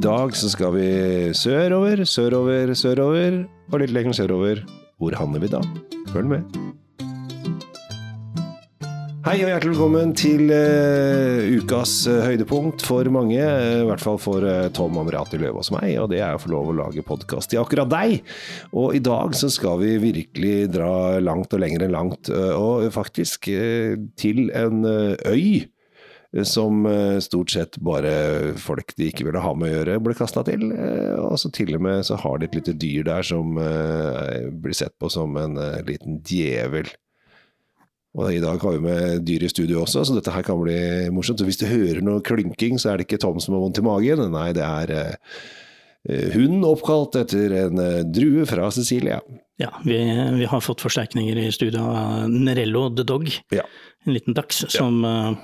Dag så skal vi sørover, sørover, sørover, og litt lenger sørover. Hvor havner vi da? Følg med. Hei og hjertelig velkommen til uh, ukas uh, høydepunkt for mange. Uh, I hvert fall for Tom Amrati Løvaas og meg, og det er å få lov å lage podkast til akkurat deg. Og i dag så skal vi virkelig dra langt og lenger enn langt, og faktisk til en øy som stort sett bare folk de ikke ville ha med å gjøre, ble kasta til. Og så til og med så har de et lite dyr der som blir sett på som en liten djevel. Og i dag har vi med dyr i studio også, så dette her kan bli morsomt. Så hvis du hører noe klynking, så er det ikke Tom som har vondt i magen. Nei, det er eh, hund oppkalt etter en eh, drue fra Cecilia. Ja, vi, vi, har fått forsterkninger i studio av Nerello the Dog, ja. en liten dachs, som uh,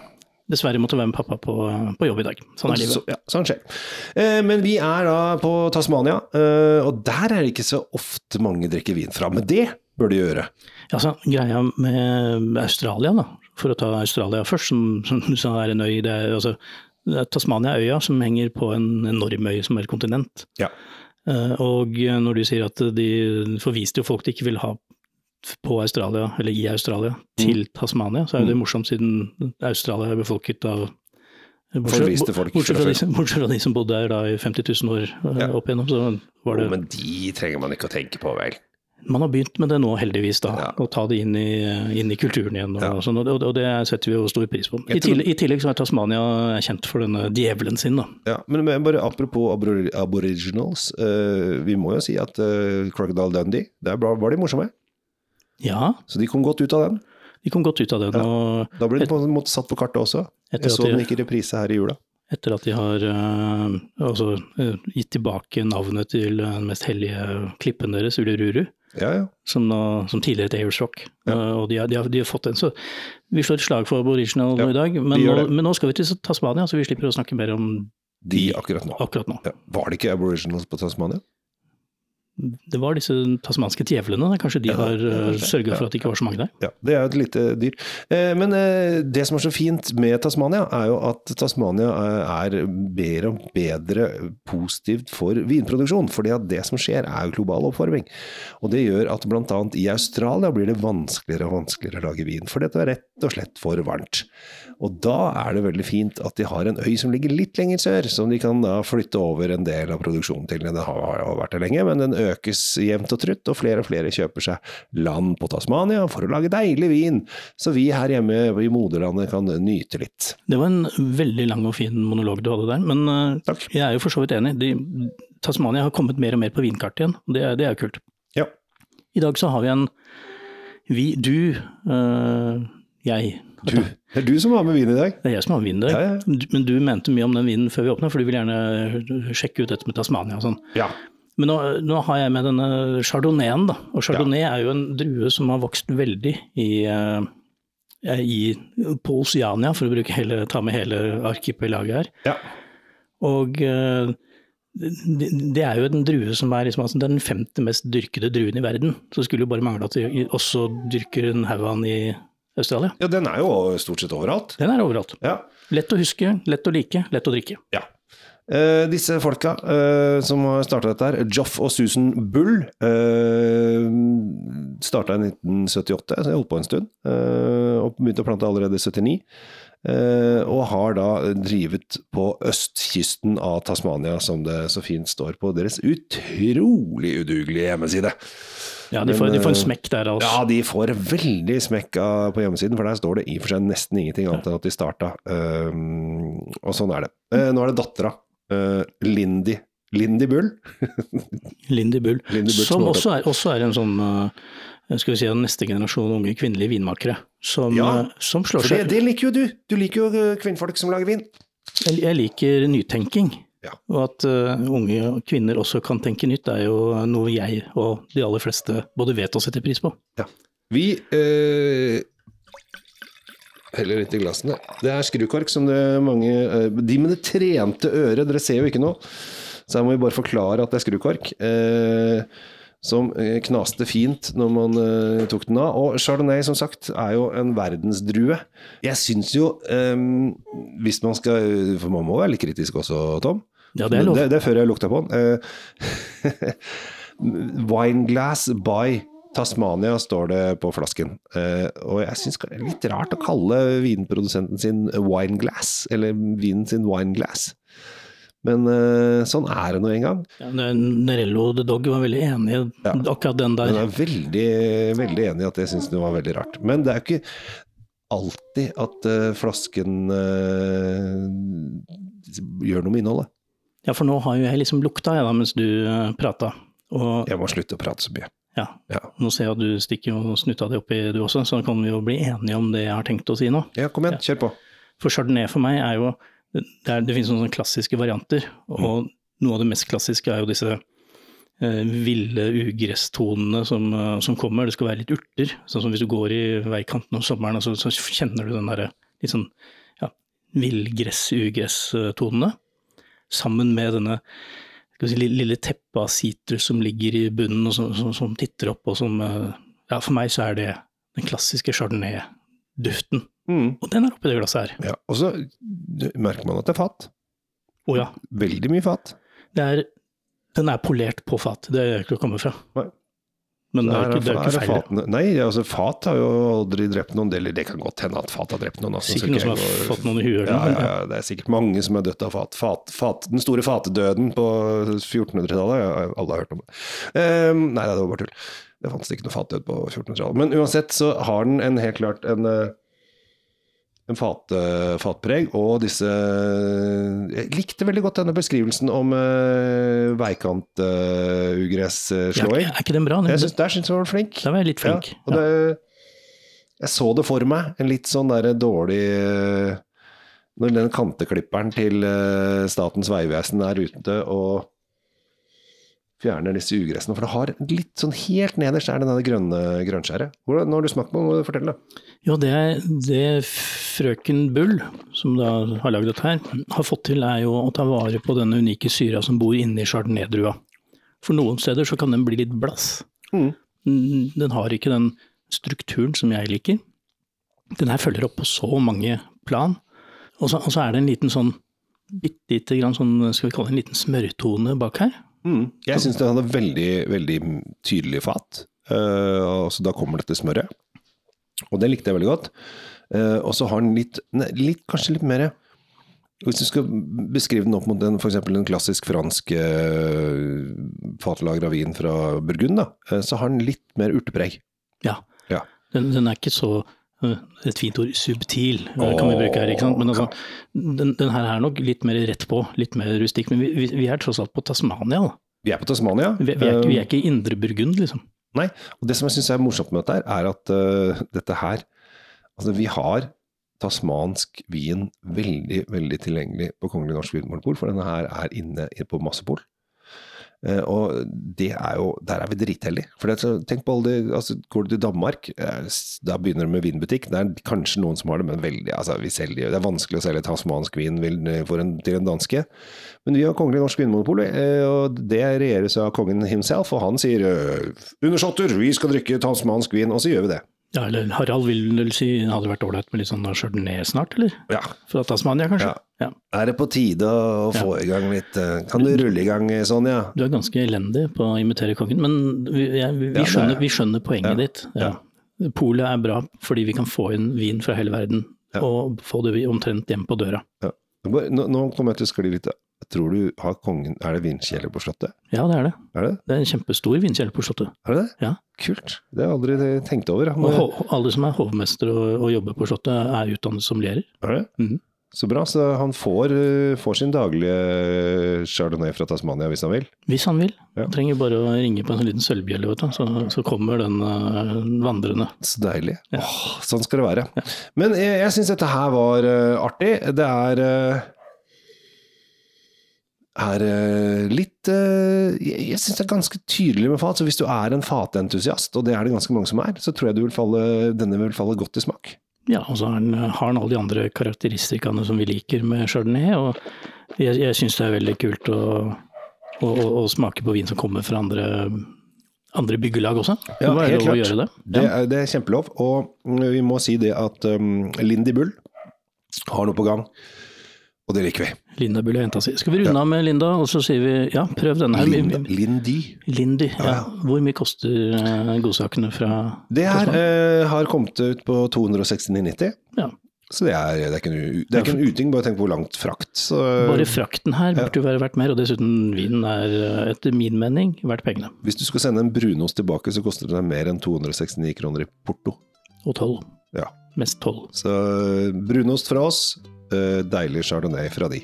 dessverre måtte være med pappa på, på jobb i dag. Sånn er livet. Så, ja, sånn skjer. Eh, men vi er da på Tasmania, eh, og der er det ikke så ofte mange drikker vin fra. Men det bør de gjøre. Ja, så Greia med Australia, da, for å ta Australia først, som, som som er en øy det er, altså, det er Tasmania øya som henger på en enorm øy som er et kontinent. Ja. Eh, og når du sier at de forviste jo folk de ikke vil ha på Australia, eller i Australia, til mm. Tasmania, så er det mm. morsomt siden Australia er befolket av Bortsett, fra fra de, som bodde her da i 50 000 år eh, ja. opp igjennom, så var det oh, Men de trenger man ikke å tenke på, vel? Man har begynt med det nå, heldigvis, da, ja. å ta det inn i, inn i kulturen igjen. Og, ja. sånn, og, og, det setter vi jo stor pris på. I tillegg, I tillegg, så er Tasmania kjent for denne djevelen sin. Da. Ja, men bare apropos aboriginals, uh, vi må jo si at uh, Crocodile Dundee, der var de morsomme. Ja. Så de kom godt ut av den. De kom godt ut av den. Ja. da ble de på en måte satt på kartet også. Jeg så den ikke i reprise her i jula. Etter at de har uh, altså, gitt tilbake navnet til den mest hellige klippen deres, Ulururu. Ja, ja. Som, som, tidligere het Airshock. Ja. Uh, og de har, de, har, de har, fått den, Så vi slår et slag for aboriginal i dag. Men nå, men nå, skal vi til Tasmania, så vi slipper å snakke mer om de, akkurat nå. Akkurat nå. Var det ikke aboriginals på Tasmania? Det var disse tasmanske djevlene. Kanskje de har uh, sørget for at det ikke var så mange der? Ja, det er jo et lite dyr. Eh, men eh, det som er så fint med Tasmania, er jo at Tasmania er bedre og bedre positivt for vinproduksjon. For det som skjer, er jo global oppvarming. Og det gjør at bl.a. i Australia blir det vanskeligere og vanskeligere å lage vin. For dette er rett og slett for varmt. Og da er det veldig fint at de har en øy som ligger litt lenger sør, som de kan da flytte over en del av produksjonen til. Den har vært der lenge, men den økes jevnt og trutt, og flere og flere kjøper seg land på Tasmania for å lage deilig vin, så vi her hjemme i moderlandet kan nyte litt. Det var en veldig lang og fin monolog du hadde der, men eh, Takk. jeg er jo for så vidt enig. De, Tasmania har kommet mer og mer på vinkartet igjen, og det, det er jo kult. Ja. I dag så har vi en vi, du, øh, jeg du, det er du som har med vin i dag. Det er jeg som har med vin i dag. Ja, ja. Men du mente mye om den vinen før vi åpna, for du vil gjerne sjekke ut dette med Tasmania og sånn. Ja. Men nå, nå, har jeg med denne chardonnayen, da. Og chardonnay er jo en drue som har vokst veldig i, uh, i, på Oceania, for å hele, ta med hele arkipelaget her. Ja. Og uh, det, det, er jo en drue som er liksom, altså, den femte mest dyrkede druen i verden. Så skulle jo bare mangle at vi også dyrker en haug av den i Australia. Ja, den er jo stort sett overalt. Den er overalt. Ja. Lett å huske, lett å like, lett å drikke. Ja. Uh, disse folka uh, som har starta dette her, Joff og Susan Bull, uh, starta i 1978, så jeg holdt på en stund. Uh, og begynte å plante allerede i 79. Uh, og har da drivet på østkysten av Tasmania, som det så fint står på deres utrolig udugelige hjemmeside. Ja, de får, Men, de får en smekk der, altså. Ja, de får veldig smekk på hjemmesiden, for der står det i og for seg nesten ingenting annet enn at de starta. Og sånn er det. Nå er det dattera, uh, Lindy. Lindy Bull. Lindy Bull. Lindy Bull som også er, også er, en sånn uh, skal vi si, neste generasjon unge kvinnelige vinmakere. Som, ja, som slår seg det, det liker jo du! Du liker jo kvinnfolk som lager vin. Jeg, jeg liker nytenking. Ja. Og at uh, unge kvinner også kan tenke nytt, er jo noe jeg og de aller fleste både vet og setter pris på. Ja. Vi uh, heller litt i glassene. Det er skrukork som det mange uh, De med det trente øret, dere ser jo ikke noe, så her må vi bare forklare at det er skrukork. som knaste fint når man tok den av. Og chardonnay, som sagt, er jo en verdensdrue. Jeg syns jo, um, hvis man skal For man må være litt kritisk også, Tom. Ja, det er lov. Det, det er før jeg lukta på den. Eh, Wineglass by Tasmania står det på flasken. Eh, og jeg syns det er litt rart å kalle vinprodusenten sin Wineglass, eller vinen sin Wineglass. Men eh, sånn er det nå en gang. Ja, Nerello the Dog var veldig enig i Ja. akkurat den der. Jeg er veldig, veldig enig i at jeg syns det var veldig rart. Men det er jo ikke alltid at eh, flasken gjør noe med innholdet. Ja, for nå har jo jeg liksom lukta jeg da, mens du prata. Og Jeg må slutte å prate så mye. Ja, Ja, nå ser jeg at du stikker og snutta det oppi du også, så da kan vi jo bli enige om det jeg har tenkt å si nå. ja kom igjen, kjør på. For chardonnay for meg er jo Det, er, det finnes noen sånne klassiske varianter, og noe av det mest klassiske er jo disse eh, ville ugresstonene som, eh, som kommer. Det skal være litt urter. Sånn som hvis du går i veikanten om sommeren, så, så kjenner du den derre litt sånn ja, villgress-ugress-tonene. Sammen med denne si, lille, teppet av sitrus som ligger i bunnen og som, som, som titter opp, og som eh, Ja, for meg så er det den klassiske chardonnay-duften. Mm. Og den er oppi det glasset her. Ja, og så merker man at det er fat. Oh, ja. Veldig mye fat. Det er, den er polert på fat, det er ikke å komme fra. Nei. Men det er, ikke, det er ikke feil. fatene- Nei, altså fat har jo aldri drept noen, eller det kan godt hende at fat har drept noen. Altså, Sikkert noen som har går- fått noen i huet. Ja, ja, ja, det er sikkert mange som er dødt av fat. fat, fat den store fatedøden på 1400-tallet, ja, alle har hørt om det. Um, nei, det var bare tull. Det fantes ikke noe fatdød på 1400-tallet. Men uansett så har den en helt klart en, eh, en fat, eh, fatpreg, og disse Jeg likte veldig godt denne beskrivelsen om uh, Ja, Uh, er ikke den bra? Den, jeg synes, der syns jeg var flink. der var jeg litt flink. Ja, og det, jeg så det for meg, en litt sånn der dårlig uh, Når den kanteklipperen til uh, Statens vegvesen er ute og fjerner disse ugressene. For det har litt sånn helt nederst er det denne grønne grønnskjæret. Nå har du smakt på det? Må du fortelle? Jo, det, det frøken Bull, som da har lagd dette her, har fått til er jo å ta vare på denne unike syra som bor inni chardonnay-drua. For noen steder så kan den bli litt blass. Mm. Mm, Den har ikke den strukturen som jeg liker. Den her følger opp på så mange plan. Og så, og så er det en liten sånn bitte lite grann sånn, skal vi kalle det en liten smørtone bak her. Mm. Jeg syns den hadde veldig, veldig tydelig fat. Uh, så da kommer dette smøret. Og det likte jeg veldig godt. Eh, og så har den litt, litt Kanskje litt mer Hvis du skal beskrive den opp mot en, for eksempel en klassisk fransk uh, av vin fra Burgund, da, eh, så har den litt mer urtepreg. Ja. Ja. Den, den er ikke så et fint ord, subtil, kan vi bruke her. ikke sant? Men altså, den, den her er nok litt mer rett på, litt mer rustikk. Men vi, vi, er tross alt på Tasmania. da. Vi er på Tasmania. Vi, vi, er, vi Eh, er ikke i Indre Burgund, liksom. Nei, og det som jeg syns er morsomt med dette, her, er at uh, dette her Altså, vi har tasmansk vin veldig, veldig tilgjengelig på Kongelig norsk vinmonopol, for denne her er inne på massepol. Eh, og det er jo Der er vi dritheldige. For det, tenk på alle de altså, Går du til Danmark, eh, da begynner du med vinbutikk. Det er kanskje noen som har det, men veldig altså, vi selger, Det er vanskelig å selge tasmansk vin for en, til en danske. Men vi har Kongelig norsk vinmonopol, eh, og det regjeres av kongen himself. Og han sier eh, undersåtter, vi skal drikke tasmansk vin, og så gjør vi det. Ja, eller Harald vil vel si det hadde vært ålreit med litt sånn chardonnay snart, eller? Ja. Fra Tasmania, kanskje? Ja. Ja. Er det på tide å få i gang litt eh, Kan du rulle i gang, Sonja? Du er ganske elendig på å imitere kongen, men vi, ja, vi, Ja, er skjønner, vi skjønner poenget Ja. ditt. Ja. Polet er bra fordi vi kan få inn vin fra hele verden, Ja. og få det omtrent hjem på døra. Nå, nå kommer jeg til å skli litt. Tror du har kongen Er det vindkjeller på Slottet? Ja, det er det. Er det Det er en kjempestor vindkjeller på Slottet. Er det? det? Ja. Kult. Det har jeg aldri tenkt over. Og Men, ho- alle som er hovmester og, og jobber på Slottet, er utdannet som lærer. er det? Mhm. Så bra. Så han får, eh, får sin daglige chardonnay fra Tasmania hvis han vil. Hvis han vil. Ja. Han trenger bare å ringe på en sånn liten sølvbjelle, vet du, så, så kommer den uh, vandrende. Så deilig. Ja. Åh, sånn skal det være. Men jeg, jeg syns dette her var uh, artig. Det er eh, er eh, litt eh, Jeg, syns det er ganske tydelig med fat. Så hvis du er en fatentusiast, og det er det ganske mange som er, så tror jeg du vil falle, denne vil falle godt i smak. Ja, og så har den, har han alle de andre karakteristikkene som vi liker med chardonnay, og jeg, jeg syns det er veldig kult å, å, å, å smake på vin som kommer fra andre, andre byggelag også. Ja, det helt klart. Det. det. Det er, det er kjempelov. Og vi må si det at um, Lindy Bull har noe på gang. Og det liker vi. Linda burde jenta si. Skal vi runde av med Linda, og så sier vi ja, prøv denne her. Linda, Lindy. Lindy. Ja. Hvor mye koster eh, godsakene fra Det her eh, har kommet ut på 269,90. Ja. Så det er, det er ikke en, det er ikke en uting, bare tenk på hvor langt frakt. Så, Bare frakten her burde jo være verdt mer, og dessuten vinen er eh, etter min mening verdt pengene. hvis du skal sende en brunost tilbake, så koster det deg mer enn 269 kroner i porto. Og tolv. Ja. Mest tolv. Så eh, brunost fra oss, deilig chardonnay fra de.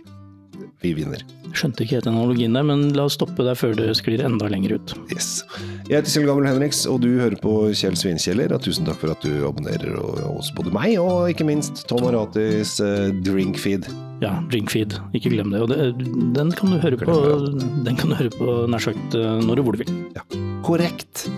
Vi vinner. Skjønte ikke helt analogien der, men la oss stoppe der før det sklir enda lenger ut. Yes. Jeg heter Kjell Gammel Henriks, og du hører på Kjell Svinkjeller. Tusen takk for at du abonnerer og- hos både meg og ikke minst Tom Aratis eh, drinkfeed. Ja, drinkfeed, ikke glem det. Og det, den kan du høre på, den kan du høre på nær sagt eh, når og hvor du vil. Korrekt.